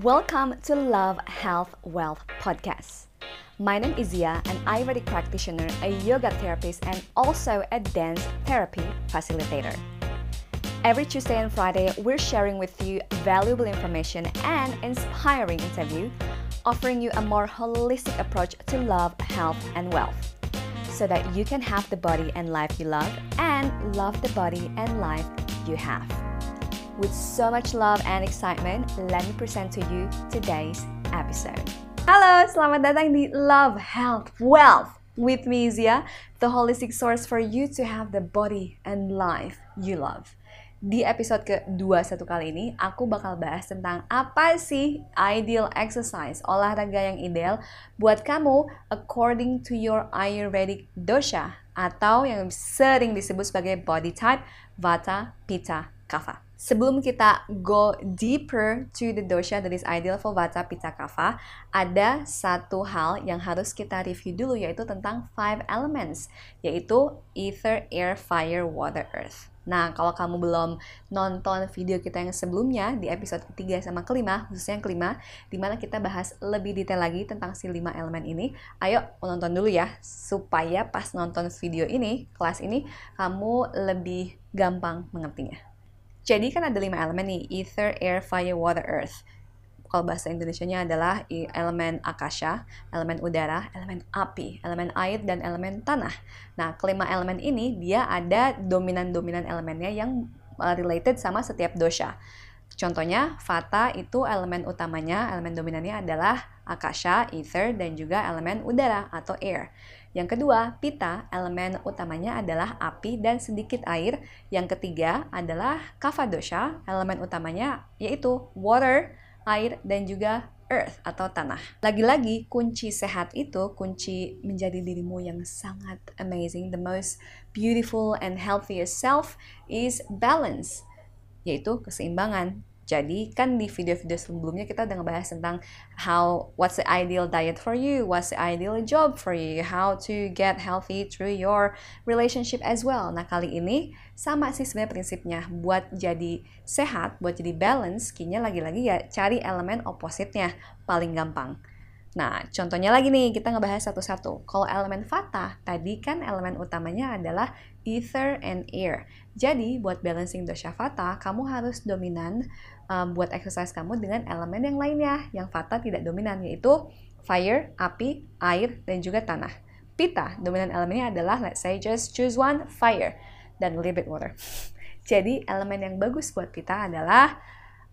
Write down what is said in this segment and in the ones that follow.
Welcome to Love, Health, Wealth podcast. My name is Zia, an Ayurvedic practitioner, a yoga therapist, and also a dance therapy facilitator. Every Tuesday and Friday, we're sharing with you valuable information and inspiring interview, offering you a more holistic approach to love, health, and wealth, so that you can have the body and life you love and love the body and life you have. With so much love and excitement, let me present to you today's episode. Halo, selamat datang di Love, Health, Wealth with me Zia, the holistic source for you to have the body and life you love. Di episode ke-21 kali ini, aku bakal bahas tentang apa sih ideal exercise, olahraga yang ideal buat kamu according to your Ayurvedic dosha atau yang sering disebut sebagai body type Vata, Pitta, Kapha. Sebelum kita go deeper to the dosha that is ideal for Vata, Pitta, Kapha, ada satu hal yang harus kita review dulu yaitu tentang five elements, yaitu ether, air, fire, water, earth. Nah, kalau kamu belum nonton video kita yang sebelumnya di episode ketiga sama kelima, khususnya yang kelima, di mana kita bahas lebih detail lagi tentang si lima elemen ini, ayo nonton dulu ya, supaya pas nonton video ini, kelas ini, kamu lebih gampang mengertinya. Jadi kan ada lima elemen nih, ether, air, fire, water, earth. Kalau bahasa Indonesia-nya adalah elemen akasha, elemen udara, elemen api, elemen air, dan elemen tanah. Nah, kelima elemen ini dia ada dominan-dominan elemennya yang uh, related sama setiap dosha. Contohnya, Vata itu elemen utamanya, elemen dominannya adalah akasha, ether, dan juga elemen udara atau air. Yang kedua, pita, elemen utamanya adalah api dan sedikit air. Yang ketiga adalah kapha dosha, elemen utamanya yaitu water, air, dan juga earth atau tanah. Lagi-lagi, kunci sehat itu, kunci menjadi dirimu yang sangat amazing, the most beautiful and healthiest self is balance, yaitu keseimbangan. Jadi kan di video-video sebelumnya kita udah ngebahas tentang how what's the ideal diet for you, what's the ideal job for you, how to get healthy through your relationship as well. Nah kali ini sama sih sebenarnya prinsipnya buat jadi sehat, buat jadi balance, kayaknya lagi-lagi ya cari elemen opositnya paling gampang. Nah, contohnya lagi nih, kita ngebahas satu-satu. Kalau elemen Vata, tadi kan elemen utamanya adalah ether and air. Jadi, buat balancing dosha Vata, kamu harus dominan um, buat exercise kamu dengan elemen yang lainnya, yang Vata tidak dominan, yaitu fire, api, air, dan juga tanah. Pitta, dominan elemennya adalah, let's say, just choose one, fire, dan a little bit water. Jadi, elemen yang bagus buat Pitta adalah,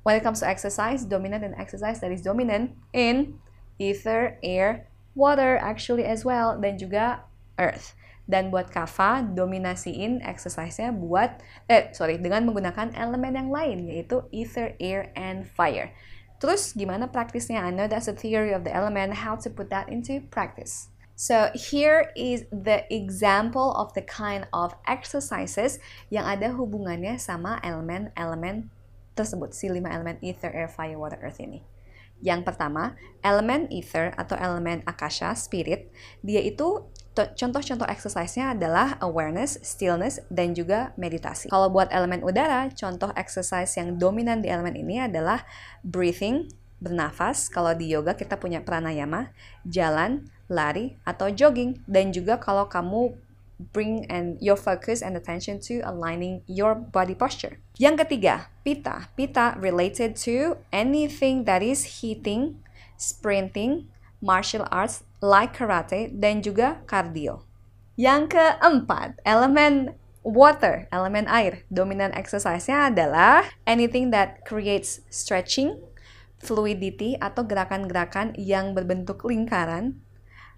when it comes to exercise, dominant and exercise that is dominant in ether, air, water actually as well, dan juga earth. Dan buat kava, dominasiin exercise-nya buat, eh sorry, dengan menggunakan elemen yang lain, yaitu ether, air, and fire. Terus gimana praktisnya? I know that's a theory of the element, how to put that into practice. So here is the example of the kind of exercises yang ada hubungannya sama elemen-elemen tersebut, si lima elemen ether, air, fire, water, earth ini. Yang pertama, elemen ether atau elemen akasha, spirit, dia itu contoh-contoh exercise-nya adalah awareness, stillness, dan juga meditasi. Kalau buat elemen udara, contoh exercise yang dominan di elemen ini adalah breathing, bernafas. Kalau di yoga kita punya pranayama, jalan, lari, atau jogging. Dan juga kalau kamu bring and your focus and attention to aligning your body posture. Yang ketiga, pita. Pita related to anything that is hitting, sprinting, martial arts like karate dan juga cardio. Yang keempat, elemen water, elemen air. Dominan exercise-nya adalah anything that creates stretching, fluidity atau gerakan-gerakan yang berbentuk lingkaran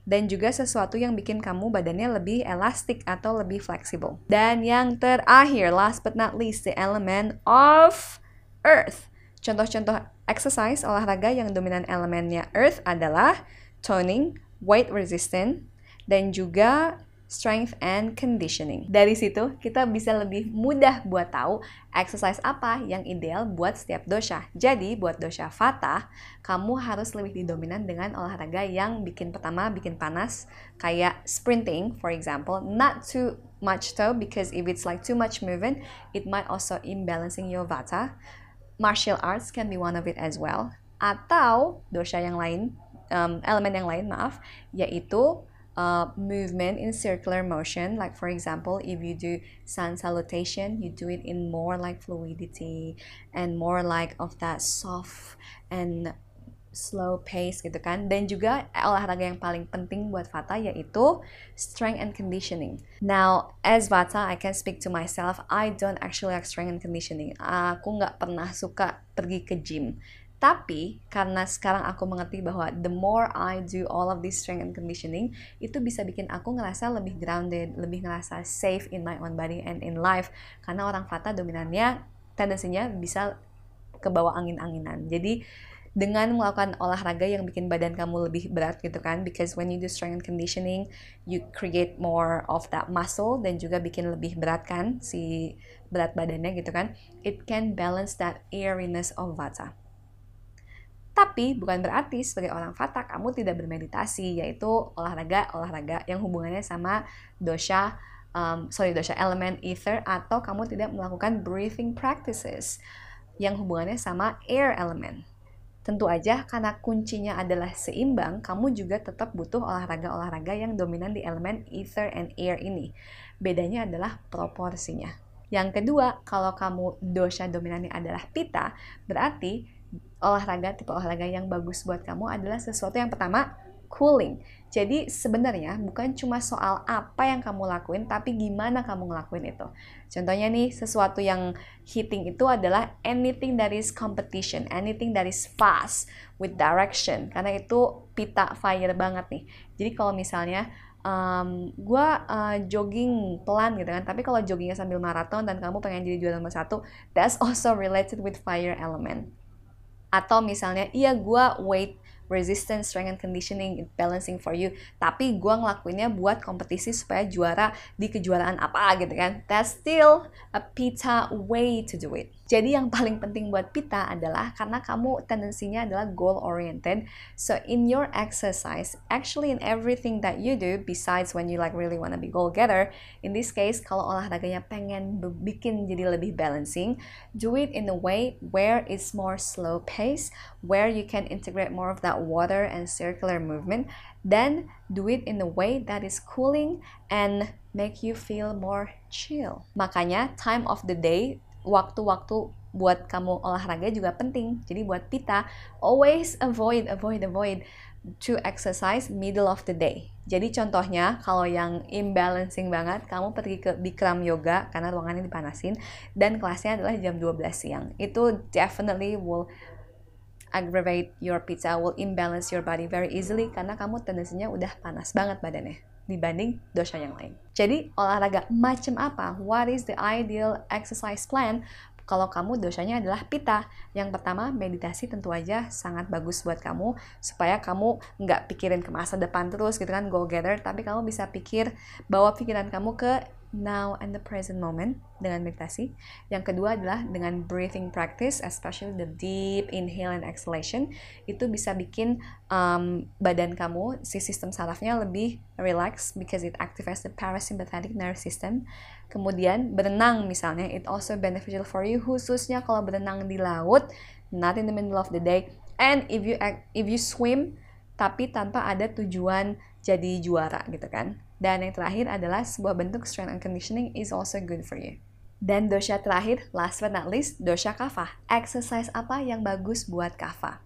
dan juga sesuatu yang bikin kamu badannya lebih elastik atau lebih fleksibel. Dan yang terakhir, last but not least, the element of earth. Contoh-contoh exercise olahraga yang dominan elemennya earth adalah toning, weight resistant, dan juga strength and conditioning. Dari situ kita bisa lebih mudah buat tahu exercise apa yang ideal buat setiap dosha. Jadi buat dosha Vata, kamu harus lebih didominan dengan olahraga yang bikin pertama bikin panas kayak sprinting for example, not too much though because if it's like too much movement, it might also imbalancing your Vata. Martial arts can be one of it as well atau dosha yang lain, um, elemen yang lain maaf, yaitu uh, movement in circular motion. Like for example, if you do sun salutation, you do it in more like fluidity and more like of that soft and slow pace gitu kan dan juga olahraga yang paling penting buat Vata yaitu strength and conditioning. Now as Vata I can speak to myself I don't actually like strength and conditioning. Aku nggak pernah suka pergi ke gym. Tapi karena sekarang aku mengerti bahwa the more I do all of this strength and conditioning itu bisa bikin aku ngerasa lebih grounded, lebih ngerasa safe in my own body and in life. Karena orang Vata dominannya tendensinya bisa ke bawah angin-anginan. Jadi dengan melakukan olahraga yang bikin badan kamu lebih berat gitu kan because when you do strength and conditioning you create more of that muscle dan juga bikin lebih berat kan si berat badannya gitu kan it can balance that airiness of vata tapi bukan berarti sebagai orang vata kamu tidak bermeditasi yaitu olahraga olahraga yang hubungannya sama dosha um, sorry dosha element ether atau kamu tidak melakukan breathing practices yang hubungannya sama air element Tentu aja karena kuncinya adalah seimbang, kamu juga tetap butuh olahraga-olahraga yang dominan di elemen ether and air ini. Bedanya adalah proporsinya. Yang kedua, kalau kamu dosha dominannya adalah pita, berarti olahraga tipe olahraga yang bagus buat kamu adalah sesuatu yang pertama cooling. Jadi sebenarnya bukan cuma soal apa yang kamu lakuin, tapi gimana kamu ngelakuin itu. Contohnya nih, sesuatu yang hitting itu adalah anything that is competition, anything that is fast with direction. Karena itu pita fire banget nih. Jadi kalau misalnya um, gue uh, jogging pelan gitu kan, tapi kalau joggingnya sambil maraton dan kamu pengen jadi juara nomor satu, that's also related with fire element. Atau misalnya, iya gue weight resistance, strength and conditioning, balancing for you. Tapi gue ngelakuinnya buat kompetisi supaya juara di kejuaraan apa gitu kan. That's still a pita way to do it. Jadi yang paling penting buat pita adalah karena kamu tendensinya adalah goal oriented. So in your exercise, actually in everything that you do, besides when you like really wanna be goal getter, in this case kalau olahraganya pengen bikin jadi lebih balancing, do it in a way where it's more slow pace, where you can integrate more of that water and circular movement. Then do it in a way that is cooling and make you feel more chill. Makanya time of the day waktu-waktu buat kamu olahraga juga penting. Jadi buat pita, always avoid, avoid, avoid to exercise middle of the day. Jadi contohnya kalau yang imbalancing banget, kamu pergi ke Bikram Yoga karena ruangannya dipanasin dan kelasnya adalah jam 12 siang. Itu definitely will aggravate your pizza, will imbalance your body very easily karena kamu tendensinya udah panas banget badannya dibanding dosa yang lain. Jadi olahraga macam apa? What is the ideal exercise plan? Kalau kamu dosanya adalah pita, yang pertama meditasi tentu aja sangat bagus buat kamu supaya kamu nggak pikirin ke masa depan terus gitu kan go gather, tapi kamu bisa pikir bawa pikiran kamu ke now and the present moment dengan meditasi. Yang kedua adalah dengan breathing practice, especially the deep inhale and exhalation. Itu bisa bikin um, badan kamu, si sistem sarafnya lebih relax because it activates the parasympathetic nervous system. Kemudian berenang misalnya, it also beneficial for you khususnya kalau berenang di laut, not in the middle of the day. And if you if you swim tapi tanpa ada tujuan jadi juara gitu kan dan yang terakhir adalah sebuah bentuk strength and conditioning is also good for you. Dan dosha terakhir, last but not least, dosha kava. Exercise apa yang bagus buat kava?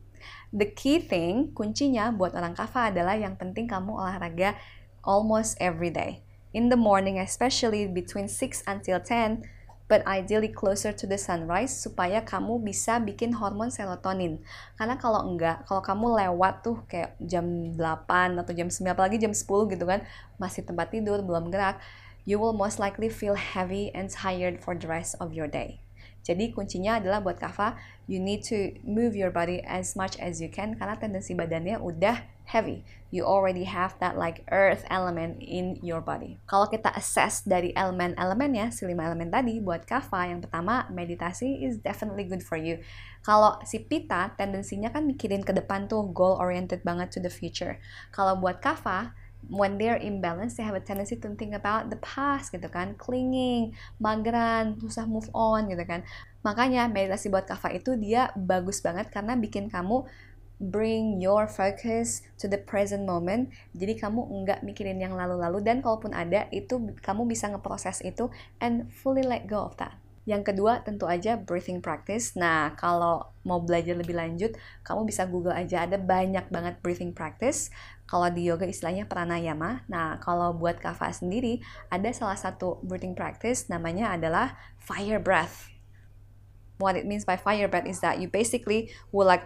The key thing, kuncinya buat orang kava adalah yang penting kamu olahraga almost every day. In the morning, especially between 6 until 10, but ideally closer to the sunrise supaya kamu bisa bikin hormon serotonin. Karena kalau enggak, kalau kamu lewat tuh kayak jam 8 atau jam 9 apalagi jam 10 gitu kan, masih tempat tidur, belum gerak, you will most likely feel heavy and tired for the rest of your day. Jadi kuncinya adalah buat Kava, you need to move your body as much as you can karena tendensi badannya udah heavy. You already have that like earth element in your body. Kalau kita assess dari elemen-elemennya, si lima elemen tadi buat Kava, yang pertama meditasi is definitely good for you. Kalau si Pita tendensinya kan mikirin ke depan tuh goal oriented banget to the future. Kalau buat Kava, when they're imbalanced, they have a tendency to think about the past gitu kan, clinging, mageran, susah move on gitu kan. Makanya meditasi buat kava itu dia bagus banget karena bikin kamu bring your focus to the present moment. Jadi kamu nggak mikirin yang lalu-lalu dan kalaupun ada itu kamu bisa ngeproses itu and fully let go of that. Yang kedua tentu aja breathing practice. Nah, kalau mau belajar lebih lanjut, kamu bisa Google aja ada banyak banget breathing practice. Kalau di yoga istilahnya pranayama. Nah, kalau buat kava sendiri ada salah satu breathing practice namanya adalah fire breath. What it means by fire breath is that you basically will like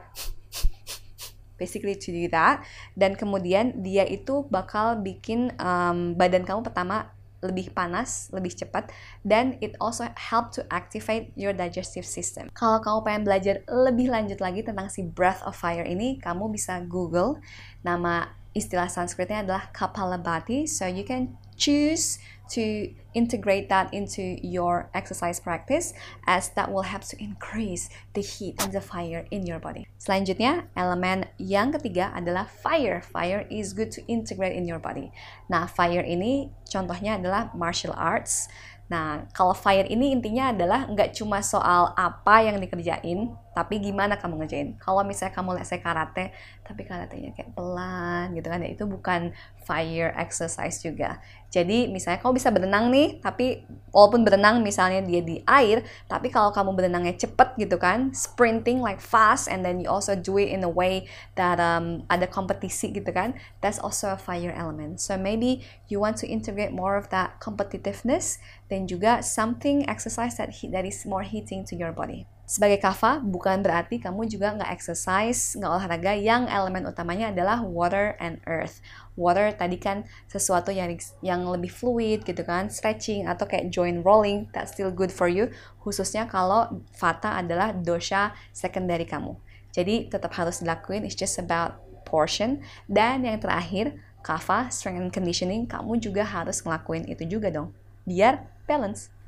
basically to do that dan kemudian dia itu bakal bikin um, badan kamu pertama lebih panas, lebih cepat, dan it also help to activate your digestive system. Kalau kamu pengen belajar lebih lanjut lagi tentang si breath of fire ini, kamu bisa Google nama istilah Sanskritnya adalah Kapalabhati, so you can choose to integrate that into your exercise practice as that will help to increase the heat and the fire in your body. Selanjutnya, elemen yang ketiga adalah fire. Fire is good to integrate in your body. Nah, fire ini contohnya adalah martial arts. Nah, kalau fire ini intinya adalah nggak cuma soal apa yang dikerjain, tapi gimana kamu ngerjain. Kalau misalnya kamu let's karate, tapi karatenya kayak pelan gitu kan, ya itu bukan fire exercise juga. Jadi misalnya kamu bisa berenang nih, tapi walaupun berenang misalnya dia di air, tapi kalau kamu berenangnya cepet gitu kan, sprinting like fast, and then you also do it in a way that um, ada kompetisi gitu kan, that's also a fire element. So maybe you want to integrate more of that competitiveness, dan juga something exercise that that is more heating to your body. Sebagai kava, bukan berarti kamu juga nggak exercise, nggak olahraga yang elemen utamanya adalah water and earth. Water tadi kan sesuatu yang yang lebih fluid gitu kan, stretching atau kayak joint rolling, that's still good for you. Khususnya kalau vata adalah dosha secondary kamu. Jadi tetap harus dilakuin, it's just about portion. Dan yang terakhir, kava, strength and conditioning, kamu juga harus ngelakuin itu juga dong. Biar balance.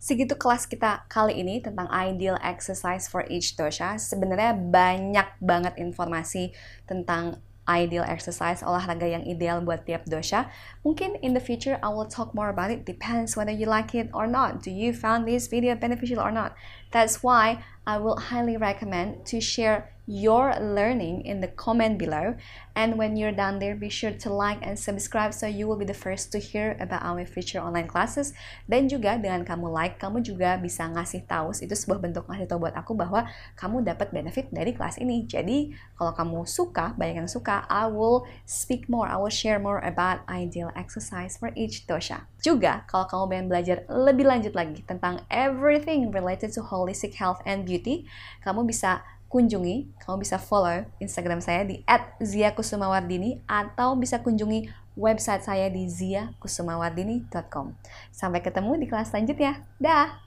Segitu kelas kita kali ini tentang ideal exercise for each dosha. Sebenarnya banyak banget informasi tentang ideal exercise olahraga yang ideal buat tiap dosha. Mungkin in the future I will talk more about it. Depends whether you like it or not. Do you found this video beneficial or not? That's why I will highly recommend to share your learning in the comment below. And when you're done there, be sure to like and subscribe so you will be the first to hear about our future online classes. Dan juga dengan kamu like, kamu juga bisa ngasih tahu, itu sebuah bentuk ngasih tahu buat aku bahwa kamu dapat benefit dari kelas ini. Jadi kalau kamu suka, banyak yang suka, I will speak more, I will share more about ideal exercise for each dosha. Juga kalau kamu pengen belajar lebih lanjut lagi tentang everything related to holistic health and beauty, kamu bisa kunjungi, kamu bisa follow Instagram saya di @ziakusumawardini atau bisa kunjungi website saya di ziakusumawardini.com. Sampai ketemu di kelas selanjutnya. Dah.